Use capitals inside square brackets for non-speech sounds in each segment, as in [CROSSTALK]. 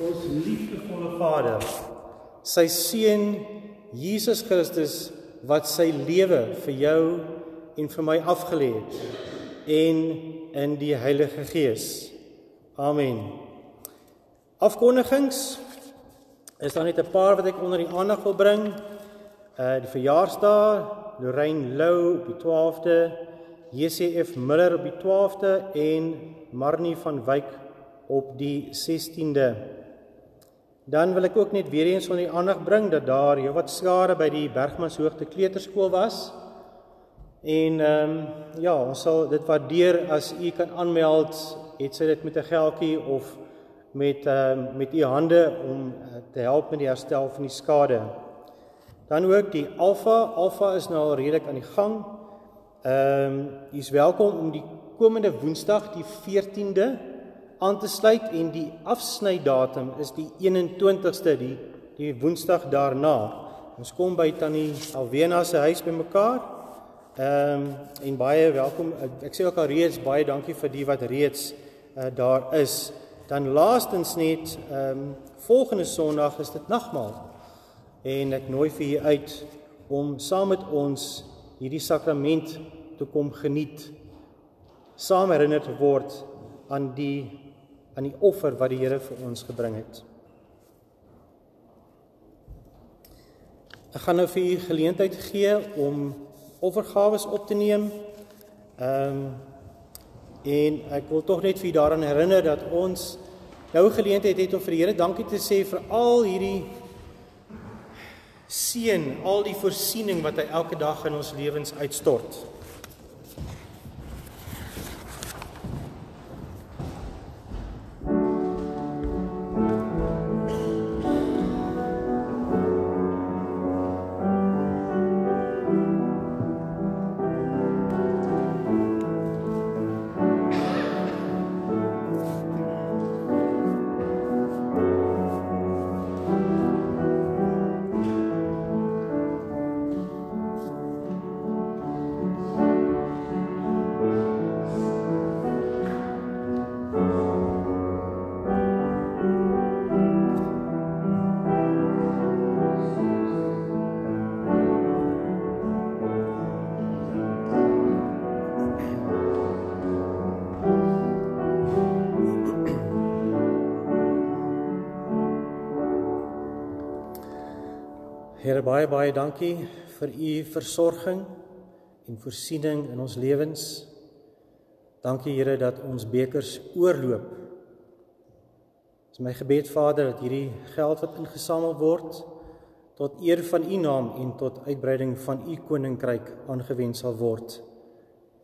ons liefdevolle Vader, sy seun Jesus Christus wat sy lewe vir jou en vir my afgelê het en in die Heilige Gees. Amen. Afkondigings is daar net 'n paar wat ek onder die aandag wil bring. Uh die verjaarsdag, Lorraine Lou op die 12de, JCF Miller op die 12de en Marnie van Wyk op die 16de. Dan wil ek ook net weer eens onder die aandag bring dat daar heelwat skare by die Bergmanshoogte Kleuterskool was. En ehm um, ja, ons sal dit waardeer as u kan aanmeld, het sy dit met 'n geldjie of met ehm um, met u hande om uh, te help met die herstel van die skade. Dan ook die Alfa, Alfa is nou al redelik aan die gang. Ehm um, u is welkom om die komende Woensdag die 14de aan te sluit en die afsnydatum is die 21ste die die Woensdag daarna. Ons kom by tannie Alwena se huis bymekaar. Ehm um, en baie welkom. Ek sê ook al reeds baie dankie vir die wat reeds uh, daar is. Dan laastens net ehm um, volgende Sondag is dit nagmaal. En ek nooi vir u uit om saam met ons hierdie sakrament te kom geniet. Saam herinner te word aan die aan die offer wat die Here vir ons gebring het. Ek gaan nou vir u geleentheid gee om offergawe op te neem. Ehm um, en ek wil tog net vir u daaraan herinner dat ons nou geleentheid het om vir die Here dankie te sê vir al hierdie seën, al die voorsiening wat hy elke dag in ons lewens uitstort. Baie baie dankie vir u versorging en voorsiening in ons lewens. Dankie Here dat ons bekers oorloop. Dit is my gebed Vader dat hierdie geld wat ingesamel word tot eer van u naam en tot uitbreiding van u koninkryk aangewend sal word.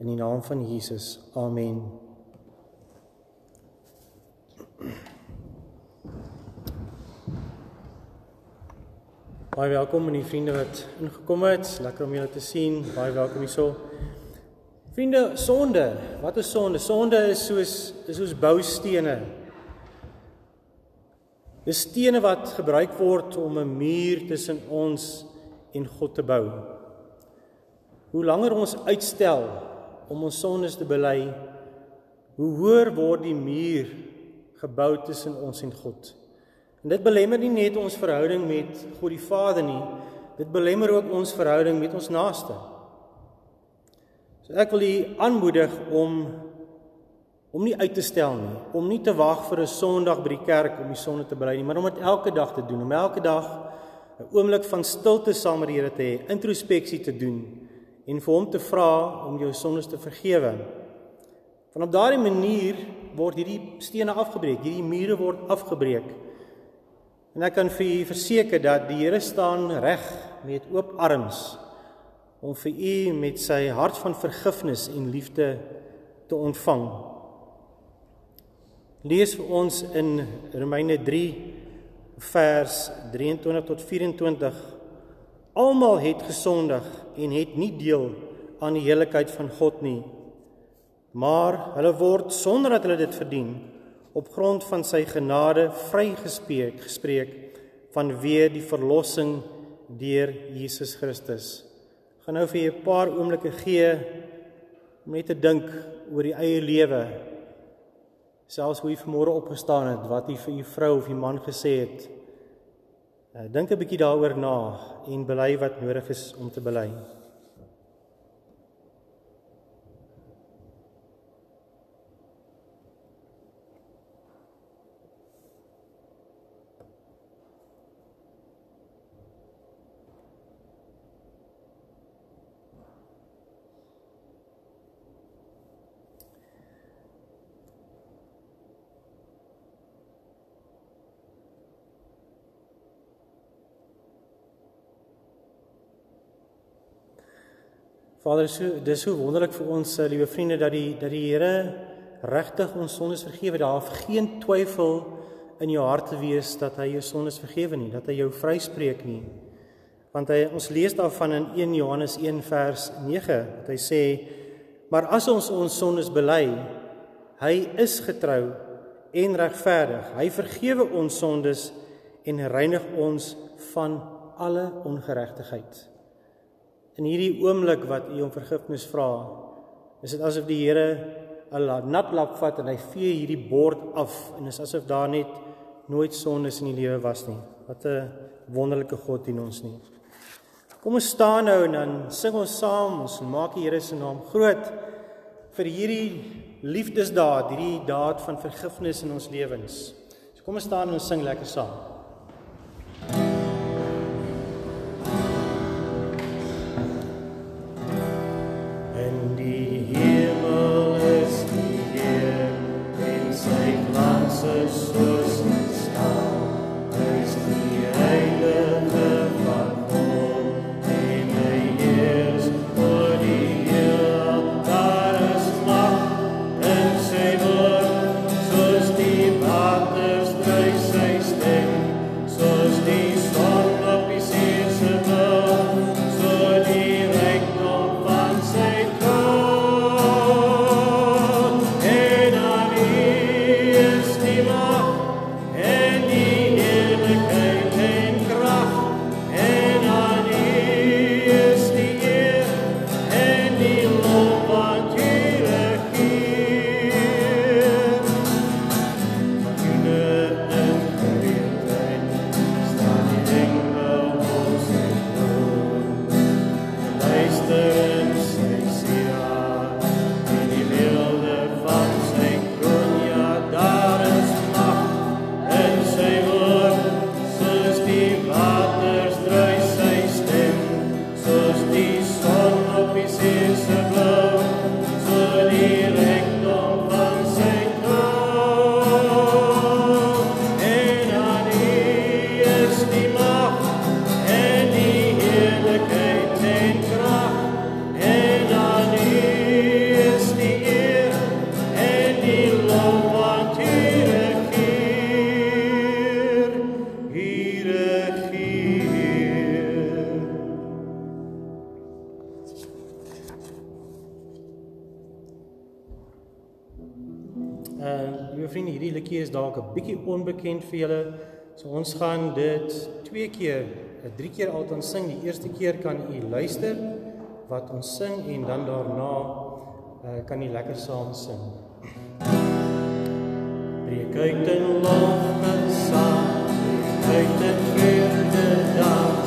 In die naam van Jesus. Amen. Baie welkom aan die vriende wat ingekom het. Lekker om julle te sien. Baie welkom hierso. Vriende, sonde. Wat is sonde? Sonde is soos is soos boustene. Dis stene wat gebruik word om 'n muur tussen ons en God te bou. Hoe langer ons uitstel om ons sondes te bely, hoe hoër word die muur gebou tussen ons en God. En dit belemmer nie net ons verhouding met God die Vader nie, dit belemmer ook ons verhouding met ons naaste. So ek wil u aanmoedig om om nie uit te stel nie, om nie te wag vir 'n Sondag by die kerk om die sonde te bely nie, maar om dit elke dag te doen, om elke dag 'n oomblik van stilte saam met die Here te hê, introspeksie te doen en vir hom te vra om jou sondes te vergewe. Van op daardie manier word hierdie stene afgebreek, hierdie mure word afgebreek. En ek kan vir u verseker dat die Here staan reg met oop arms om vir u met sy hart van vergifnis en liefde te ontvang. Lees vir ons in Romeine 3 vers 23 tot 24. Almal het gesondig en het nie deel aan die heiligheid van God nie. Maar hulle word sonder dat hulle dit verdien op grond van sy genade vrygespreek gespreek vanweë die verlossing deur Jesus Christus. Gaan nou vir 'n paar oomblikke gee om net te dink oor die eie lewe. selfs hoe jy vanmôre opgestaan het, wat jy vir jou vrou of jou man gesê het. Uh, dink 'n bietjie daaroor na en bely wat nodig is om te bely. Vader, so dis so wonderlik vir ons, eh, liewe vriende, dat die dat die Here regtig ons sondes vergewe. Daar hoef geen twyfel in jou hart te wees dat hy jou sondes vergewe nie, dat hy jou vryspreek nie. Want hy ons lees daarvan in 1 Johannes 1 vers 9 dat hy sê: "Maar as ons ons sondes bely, hy is getrou en regverdig. Hy vergewe ons sondes en reinig ons van alle ongeregtigheid." In hierdie oomblik wat u om vergifnis vra, is dit asof die Here 'n nat lap vat en hy vee hierdie bord af en is asof daar net nooit sondes in die lewe was nie. Wat 'n wonderlike God dien ons nie. Kom ons staan nou en dan sing ons saam, ons maak die Here se naam groot vir hierdie liefdesdaad, hierdie daad van vergifnis in ons lewens. So kom ons staan en ons sing lekker saam. Onbekend vir julle. So ons gaan dit twee keer, eh, drie keer alton sing. Die eerste keer kan u luister wat ons sing en dan daarna uh, kan u lekker saam sing. Breek uit in lof en sang, uit in vreugde dans,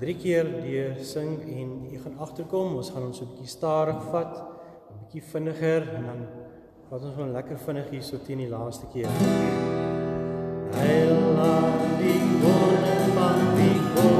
3 keer deur sing en jy gaan agterkom, ons gaan ons 'n bietjie stadig vat, 'n bietjie vinniger en dan vat ons hom lekker vinnig hier so teen die laaste keer. Heil aan die wonder van die God.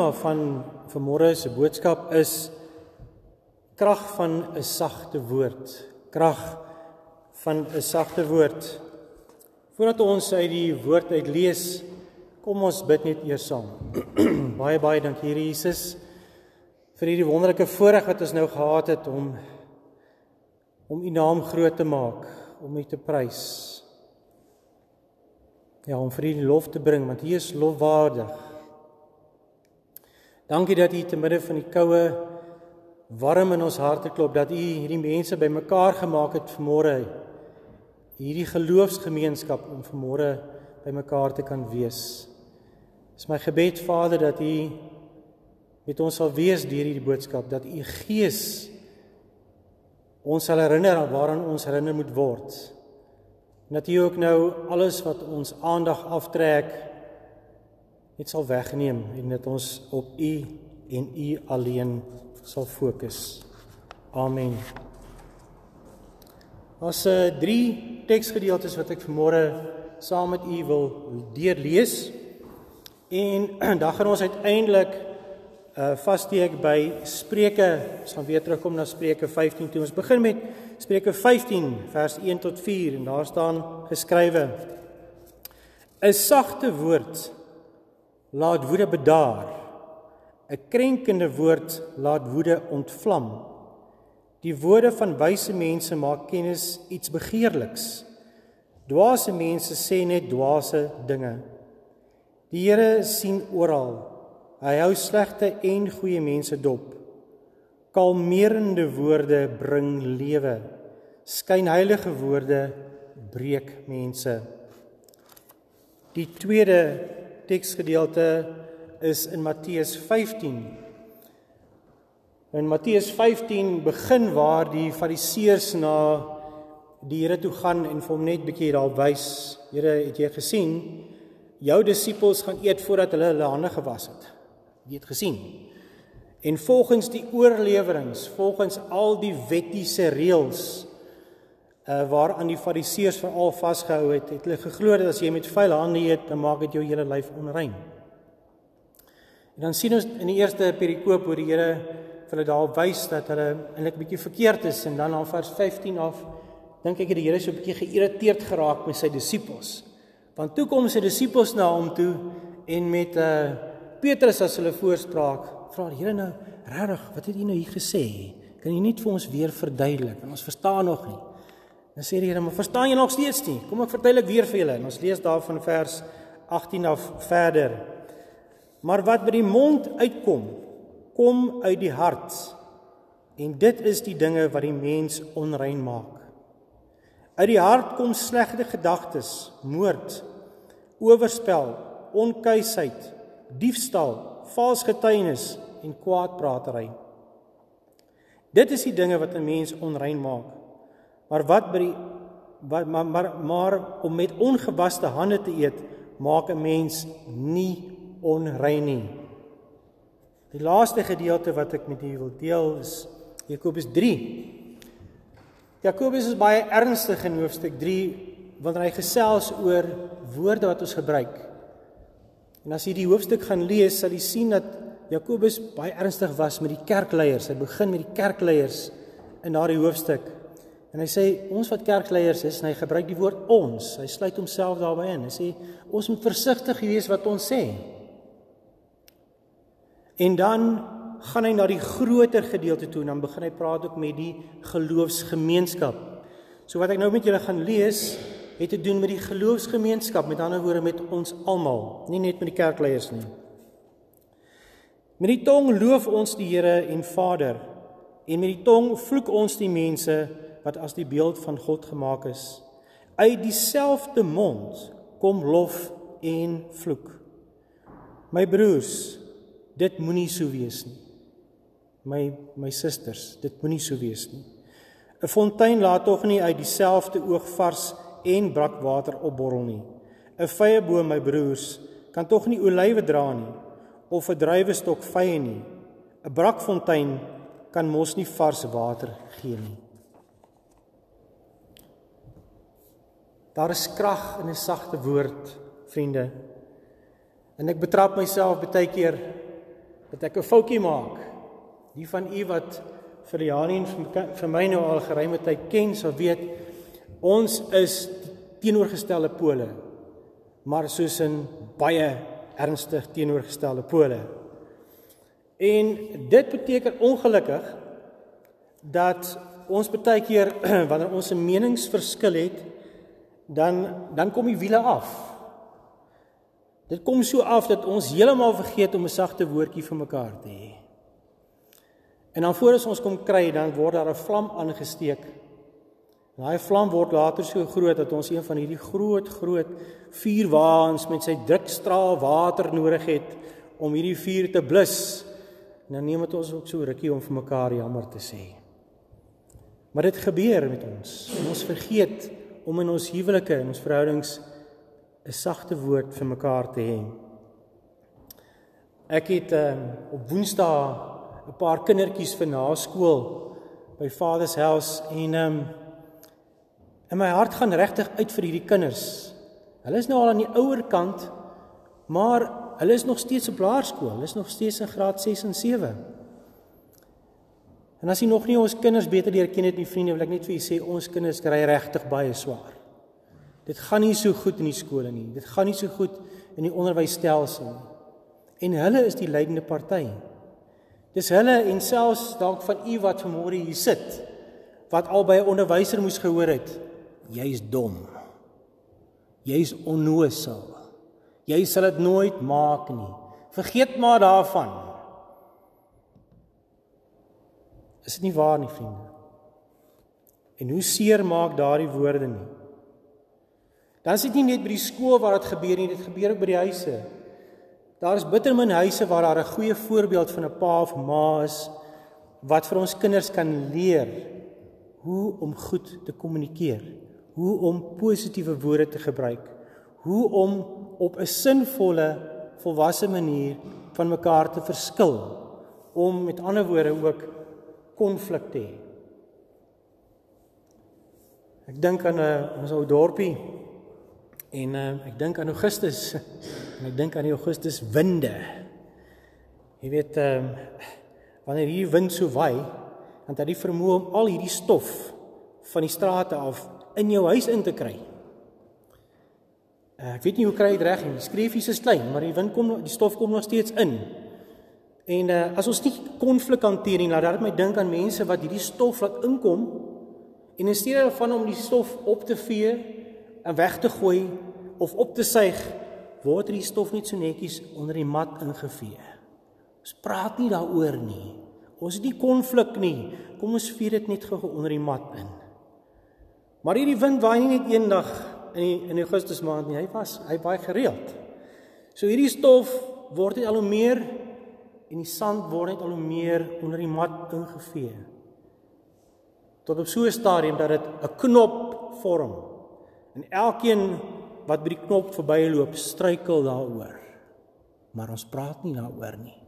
Tema van vanmôre se boodskap is krag van 'n sagte woord. Krag van 'n sagte woord. Voordat ons uit die woord uit lees, kom ons bid net eers saam. [CLEARS THROAT] baie baie dankie Here Jesus vir hierdie wonderlike voorreg wat ons nou gehad het om om u naam groot te maak, om u te prys. Ja, om vir u lof te bring want u is lofwaardig. Dankie dat u te midde van die koue warm in ons harte klop dat u hierdie mense bymekaar gemaak het vanmôre. Hierdie geloofsgemeenskap om vanmôre bymekaar te kan wees. Dis my gebed Vader dat u met ons sal wees deur hierdie boodskap dat u Gees ons sal herinner aan waaraan ons herinner moet word. En dat u ook nou alles wat ons aandag aftrek net sal wegneem en dat ons op u en u alleen sal fokus. Amen. Ons uh, drie teksgedeeltes wat ek vanmôre saam met u wil deurlees. En [CLEARS THROAT] dan gaan ons uiteindelik uh vassteek by Spreuke. Ons gaan weer terugkom na Spreuke 15 toe. Ons begin met Spreuke 15 vers 1 tot 4 en daar staan geskrywe: 'n Sagte woord laat woede bedaar. 'n Krenkende woord laat woede ontvlam. Die woorde van wyse mense maak kennis iets begeerliks. Dwaase mense sê net dwaase dinge. Die Here sien oral. Hy hou slegte en goeie mense dop. Kalmerende woorde bring lewe. Skynheilige woorde breek mense. Die tweede teksgedeelte is in Matteus 15. In Matteus 15 begin waar die Fariseërs na die Here toe gaan en vir hom net bietjie daar wys. Here, het jy gesien jou disippels gaan eet voordat hulle hulle hande gewas het? Jy het gesien. En volgens die oorleweringe, volgens al die wettiese reëls uh waaraan die fariseërs veral vasgehou het, het hulle geglo dat as jy met vuil hande eet, dan maak dit jou hele lyf onrein. En dan sien ons in die eerste perikoop hoe die Here vir hulle daar wys dat hulle eintlik 'n bietjie verkeerd is en dan aan vers 15 af dink ek die Here so 'n bietjie geïrriteerd geraak met sy disippels. Want toe kom sy disippels na hom toe en met uh Petrus as hulle voorspraak vra die Here nou regtig wat het u nou hier gesê? Kan u net vir ons weer verduidelik? Want ons verstaan nog nie. Dan sê die Here, "Maar verstaan jy nog steeds nie? Kom ek vertel ek weer vir julle." En ons lees daarvan vers 18 af verder. Maar wat by die mond uitkom, kom uit die hart. En dit is die dinge wat die mens onrein maak. Uit die hart kom slegte gedagtes, moord, oorspel, onkuisheid, diefstal, vals getuienis en kwaadpraatery. Dit is die dinge wat 'n mens onrein maak. Maar wat by die wat maar, maar maar om met ongewaste hande te eet maak 'n mens nie onrein nie. Die laaste gedeelte wat ek met julle wil deel is Jakobus 3. Jakobus is baie ernstig in hoofstuk 3 wanneer hy gesels oor woorde wat ons gebruik. En as jy die hoofstuk gaan lees, sal jy sien dat Jakobus baie ernstig was met die kerkleiers. Hy begin met die kerkleiers in daardie hoofstuk. En hy sê ons wat kerkleiers is, en hy gebruik die woord ons. Hy sluit homself daarbey in. Hy sê ons moet versigtig wees wat ons sê. En dan gaan hy na die groter gedeelte toe en dan begin hy praat ook met die geloofsgemeenskap. So wat ek nou met julle gaan lees, het te doen met die geloofsgemeenskap, met ander woorde met ons almal, nie net met die kerkleiers nie. Met die tong loof ons die Here en Vader en met die tong vloek ons die mense wat as die beeld van God gemaak is. Uit dieselfde mond kom lof en vloek. My broers, dit moenie so wees nie. My my susters, dit moenie so wees nie. 'n Fontein laat tog nie uit dieselfde oog vars en brakwater opborrel nie. 'n Vrye boom, my broers, kan tog nie olywe dra nie. of 'n druiwestok vye nie. 'n Brakfontein kan mos nie vars water gee nie. Daar is krag in 'n sagte woord, vriende. En ek betrap myself baie keer dat ek 'n foutjie maak. Die van u wat vir Janie en vir my nou al geruime tyd ken, sal weet ons is teenoorgestelde pole. Maar soos in baie ernstig teenoorgestelde pole. En dit beteken ongelukkig dat ons baie keer [CLEARS THROAT] wanneer ons 'n meningsverskil het, dan dan kom die wiele af. Dit kom so af dat ons heeltemal vergeet om 'n sagte woordjie vir mekaar te hê. En dan voor ons kom kry, dan word daar 'n vlam aangesteek. Daai vlam word later so groot dat ons een van hierdie groot groot vuurwaans met sy drukstraal water nodig het om hierdie vuur te blus. En dan neem dit ons ook so rukkie om vir mekaar jammer te sê. Maar dit gebeur met ons. En ons vergeet om in ons huwelike en ons verhoudings 'n sagte woord vir mekaar te hê. Ek het um, op Woensdae 'n paar kindertjies vir na skool by Father's House en um, in my hart gaan regtig uit vir hierdie kinders. Hulle is nou al aan die ouer kant, maar Hulle is nog steeds op laerskool. Hulle is nog steeds in graad 6 en 7. En as jy nog nie ons kinders beter leer ken het nie, vriende, wil ek net vir julle sê ons kinders kry regtig baie swaar. Dit gaan nie so goed in die skole nie. Dit gaan nie so goed in die onderwysstelsel nie. En hulle is die leidende party. Dis hulle en selfs dalk van u wat vanmôre hier sit wat al by 'n onderwyser moes gehoor het, jy's dom. Jy's onnoosel. Jy sal dit nooit maak nie. Vergeet maar daarvan. Is dit nie waar nie, vriende? En hoe seer maak daardie woorde nie? Dan is dit nie net by die skool waar dit gebeur nie, dit gebeur ook by die huise. Daar is bitter min huise waar daar 'n goeie voorbeeld van 'n pa of ma is wat vir ons kinders kan leer hoe om goed te kommunikeer, hoe om positiewe woorde te gebruik, hoe om op 'n sinvolle volwasse manier van mekaar te verskil om met ander woorde ook konflik te hê. Ek dink aan 'n uh, ons ou dorpie en uh, ek dink aan Augustus [LAUGHS] en ek dink aan die Augustus winde. Jy weet ehm uh, wanneer hierdie wind so waai, dan het hy vermoë om al hierdie stof van die strate af in jou huis in te kry. Uh, ek weet nie hoe kry dit reg nie. Die skreefies is klein, maar die wind kom die stof kom nog steeds in. En uh, as ons nie konflik hanteer nie, laat dit my dink aan mense wat hierdie stof laat inkom en in steede daarvan om die stof op te vee en weg te gooi of op te suig, word hierdie stof net so netjies onder die mat ingevee. Ons praat nie daaroor nie. Ons het nie konflik nie. Kom ons vee dit net gou onder die mat in. Maar hierdie wind waai nie net eendag in die, in Augustus maand nie. Hy was hy baie gereeld. So hierdie stof word net al hoe meer en die sand word net al hoe meer onder die mat ingevee. Tot op so 'n stadium dat dit 'n knop vorm. En elkeen wat by die knop verbyloop, struikel daaroor. Maar ons praat nie daaroor nie.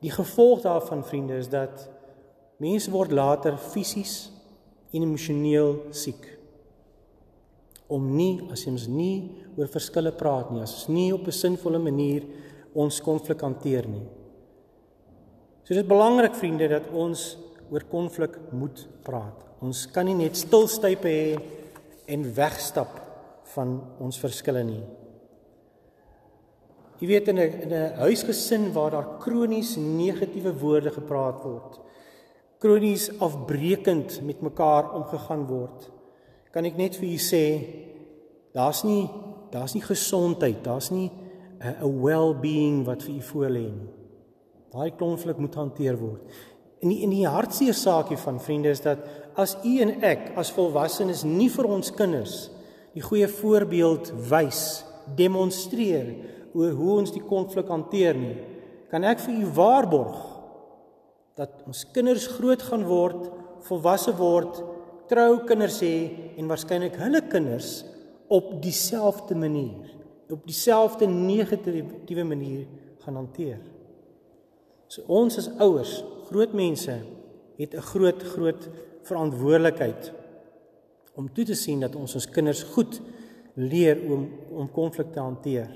Die gevolg daarvan vriende is dat mense word later fisies en emosioneel siek om nie as ons nie oor verskille praat nie, as ons nie op 'n sinvolle manier ons konflik hanteer nie. So dit is belangrik vriende dat ons oor konflik moet praat. Ons kan nie net stilstype hê en wegstap van ons verskille nie. Jy weet in 'n in 'n huisgesin waar daar kronies negatiewe woorde gepraat word, kronies afbreekend met mekaar omgegaan word, kan ek net vir u sê daar's nie daar's nie gesondheid, daar's nie 'n well-being wat vir u voorlê nie. Daai konflik moet hanteer word. En die, in die hartseer saakie van vriende is dat as u en ek as volwassenes nie vir ons kinders die goeie voorbeeld wys, demonstreer oor hoe ons die konflik hanteer nie, kan ek vir u waarborg dat ons kinders groot gaan word, volwasse word trou kinders hê en waarskynlik hulle kinders op dieselfde manier op dieselfde negatiewe manier gaan hanteer. So ons as ouers, groot mense, het 'n groot groot verantwoordelikheid om toe te sien dat ons ons kinders goed leer om om konflikte te hanteer.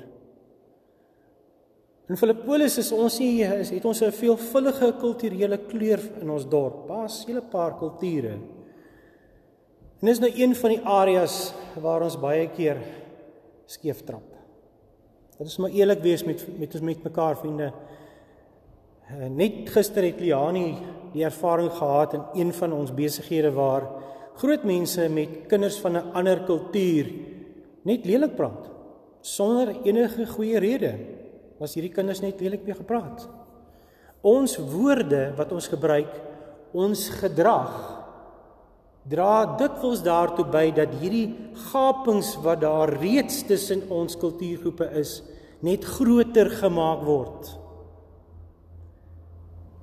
In Filippolis is ons nie is, het ons 'n veelvullige kulturele kleur in ons dorp. Daar's 'n hele paar kulture. En dis nou een van die areas waar ons baie keer skeef trap. Dit is maar eerlik wees met met ons met mekaar vriende. Eh, net gister het Liani die ervaring gehad in een van ons besighede waar groot mense met kinders van 'n ander kultuur net lelik praat sonder enige goeie rede. Was hierdie kinders net lelik mee gepraat. Ons woorde wat ons gebruik, ons gedrag dra dikwels daartoe by dat hierdie gapings wat daar reeds tussen ons kultuurgroepe is, net groter gemaak word.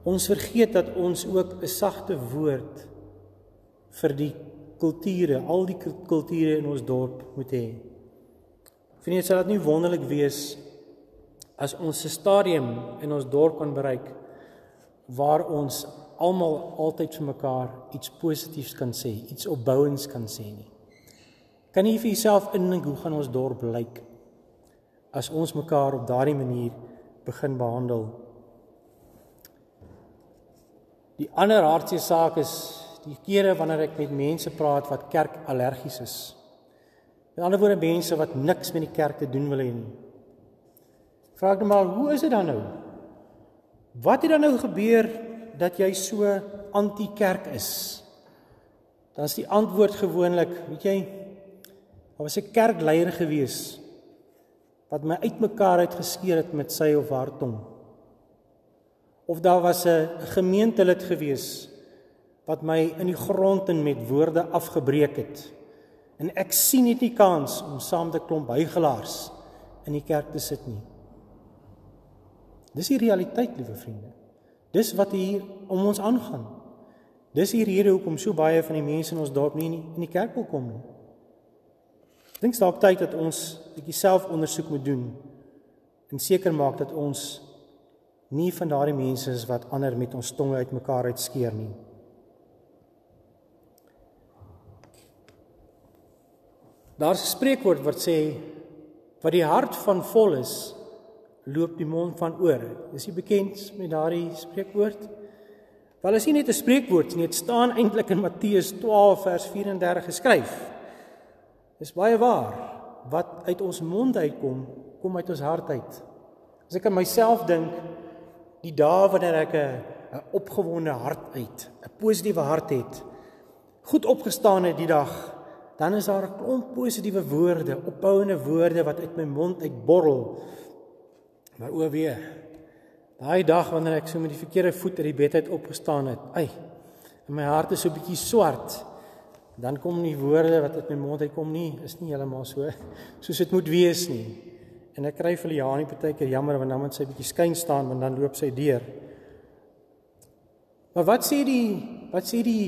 Ons vergeet dat ons ook 'n sagte woord vir die kulture, al die kulture in ons dorp moet hê. Vriende, sal dit nie wonderlik wees as ons 'n stadium in ons dorp kan bereik waar ons almal altyd vir mekaar iets positiefs kan sê, iets opbouends kan sê nie. Kan jy vir jouself indink hoe gaan ons dorp lyk as ons mekaar op daardie manier begin behandel? Die ander hartseer saak is die kere wanneer ek met mense praat wat kerk allergies is. Met ander woorde mense wat niks met die kerk te doen wil hê nie. Vra ek net maar, hoe is dit dan nou? Wat het dan nou gebeur dat jy so anti-kerk is? Dan is die antwoord gewoonlik, weet jy, daar was 'n kerkleier gewees wat my uitmekaar uitgeskeer het met sy of haar tong of daar was 'n gemeentelid gewees wat my in die grond en met woorde afgebreek het. En ek sien net nie kans om saam te klomp bygelaars in die kerk te sit nie. Dis die realiteit, liewe vriende. Dis wat hier om ons aangaan. Dis hier hier hoekom so baie van die mense in ons dorp nie in die kerk wil kom nie. Dink dalk tyd dat ons 'n bietjie selfondersoek moet doen en seker maak dat ons nie van daardie mense is wat ander met ons tonge uitmekaar uitskeer nie. Daar's 'n spreekwoord wat sê wat die hart van vol is, loop die mond van oor. Is jy bekend met daardie spreekwoord? Wel is nie net 'n spreekwoord nie, dit staan eintlik in Matteus 12 vers 34 geskryf. Dis baie waar. Wat uit ons mond uitkom, kom uit ons hart uit. As ek aan myself dink, die dae wanneer ek 'n 'n opgewonde hart uit, 'n positiewe hart het, goed opgestaan het die dag, dan is daar 'n klomp positiewe woorde, opbouende woorde wat uit my mond uitborrel. Maar o wee, daai dag wanneer ek so met die verkeerde voet uit die bed uit opgestaan het, ai, en my hart is so bietjie swart, dan kom die woorde wat uit my mond uitkom nie, is nie heeltemal so soos dit moet wees nie. En ek kry vir Janie partykeer jammer want dan moet sy bietjie skyn staan want dan loop sy deur. Maar wat sê die wat sê die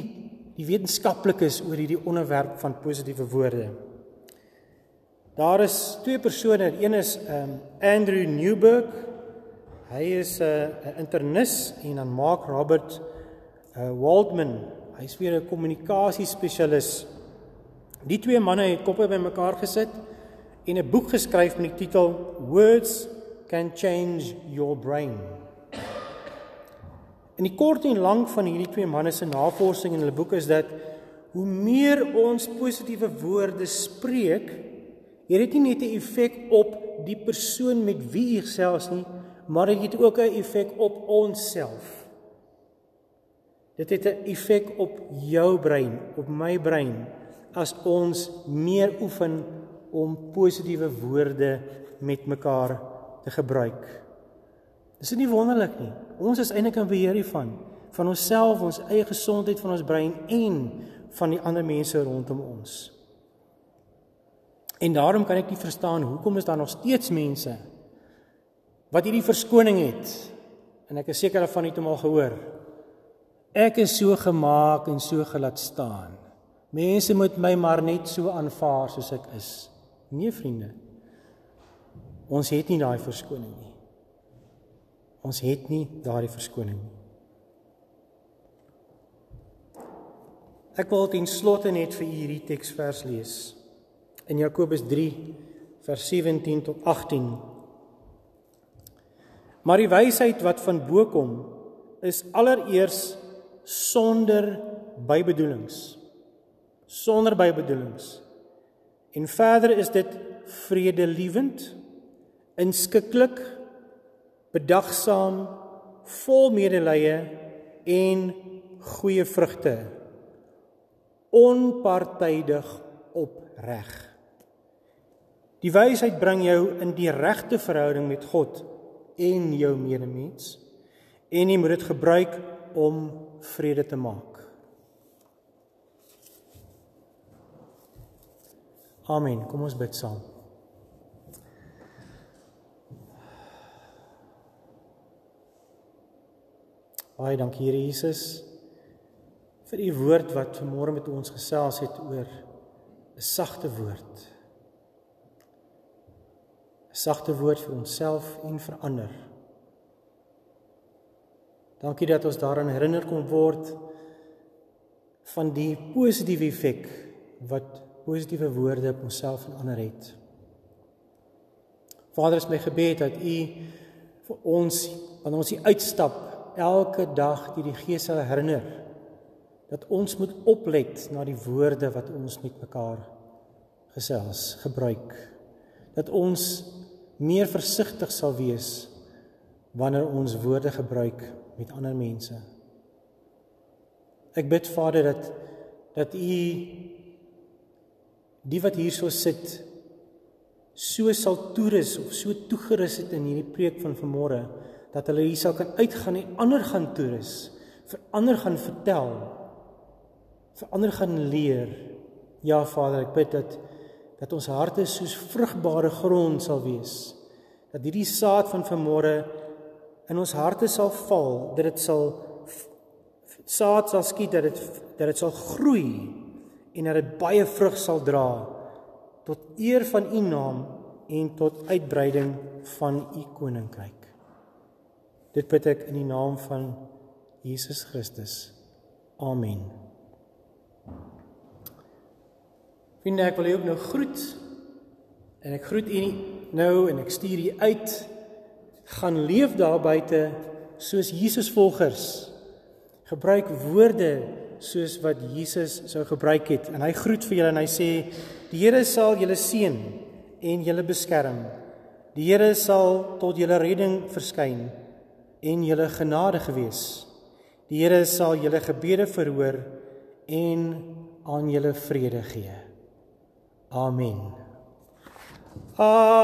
die wetenskaplikes oor hierdie onderwerp van positiewe woorde? Daar is twee persone, een is um Andrew Newberg. Hy is 'n uh, internis en dan Mark Robert uh Waldman. Hy's weer 'n kommunikasiespesialis. Die twee manne het koppe bymekaar gesit en 'n boek geskryf met die titel Words can change your brain. En die kort en lank van hierdie twee manne se navorsing in hulle boek is dat hoe meer ons positiewe woorde spreek, het dit nie net 'n effek op die persoon met wie jy gesels nie, maar dit het ook 'n effek op onsself. Dit het 'n effek op jou brein, op my brein as ons meer oefen om positiewe woorde met mekaar te gebruik. Dis nie wonderlik nie. Ons is eintlik in beheer hiervan, van onsself, ons eie gesondheid van ons brein en van die ander mense rondom ons. En daarom kan ek nie verstaan hoekom is daar nog steeds mense wat hierdie verskoning het. En ek is seker daarvan het hom al gehoor. Ek is so gemaak en so gelaat staan. Mense moet my maar net so aanvaar soos ek is. Nee vriende. Ons het nie daai verskoning nie. Ons het nie daardie verskoning nie. Ek wil ten slotte net vir u hierdie teksvers lees. In Jakobus 3 vers 17 tot 18. Maar die wysheid wat van bo kom is allereers sonder bybedoelings. Sonder bybedoelings. En verder is dit vredelewend, inskikkelik, bedagsaam, vol medelee en goeie vrugte onpartydig opreg. Die wysheid bring jou in die regte verhouding met God en jou medemens en jy moet dit gebruik om vrede te maak. Amen. Kom ons bid saam. Baie dankie Here Jesus vir u woord wat vanmôre met ons gesels het oor 'n sagte woord. Sagte woord vir onsself en vir ander. Dankie dat ons daaraan herinner kon word van die positiewe effek wat positiewe woorde op onsself en ander het. Vader, is my gebed dat U vir ons wanneer ons hier uitstap elke dag deur die Gees sal herinner dat ons moet oplet na die woorde wat ons met mekaar gesels, gebruik. Dat ons meer versigtig sal wees wanneer ons woorde gebruik met ander mense. Ek bid Vader dat dat U die wat hierso sit so sal toerus of so toegerus het in hierdie preek van vanmôre dat hulle hier sal kan uitgaan en ander gaan toerus, vir ander gaan vertel verander gaan leer. Ja Vader, ek bid dat dat ons harte soos vrugbare grond sal wees. Dat hierdie saad van vanmôre in ons harte sal val, dat dit sal saad sal skiet dat dit dat dit sal groei en dat dit baie vrug sal dra tot eer van U naam en tot uitbreiding van U koninkryk. Dit bid ek in die naam van Jesus Christus. Amen. Vriende, ek wil julle ook nou groet. En ek groet u nou en ek stuur u uit. Gaan leef daar buite soos Jesus volgers. Gebruik woorde soos wat Jesus sou gebruik het. En hy groet vir julle en hy sê: "Die Here sal julle seën en julle beskerm. Die Here sal tot julle redding verskyn en julle genade gewees. Die Here sal julle gebede verhoor en aan julle vrede gee." Amen. Amen.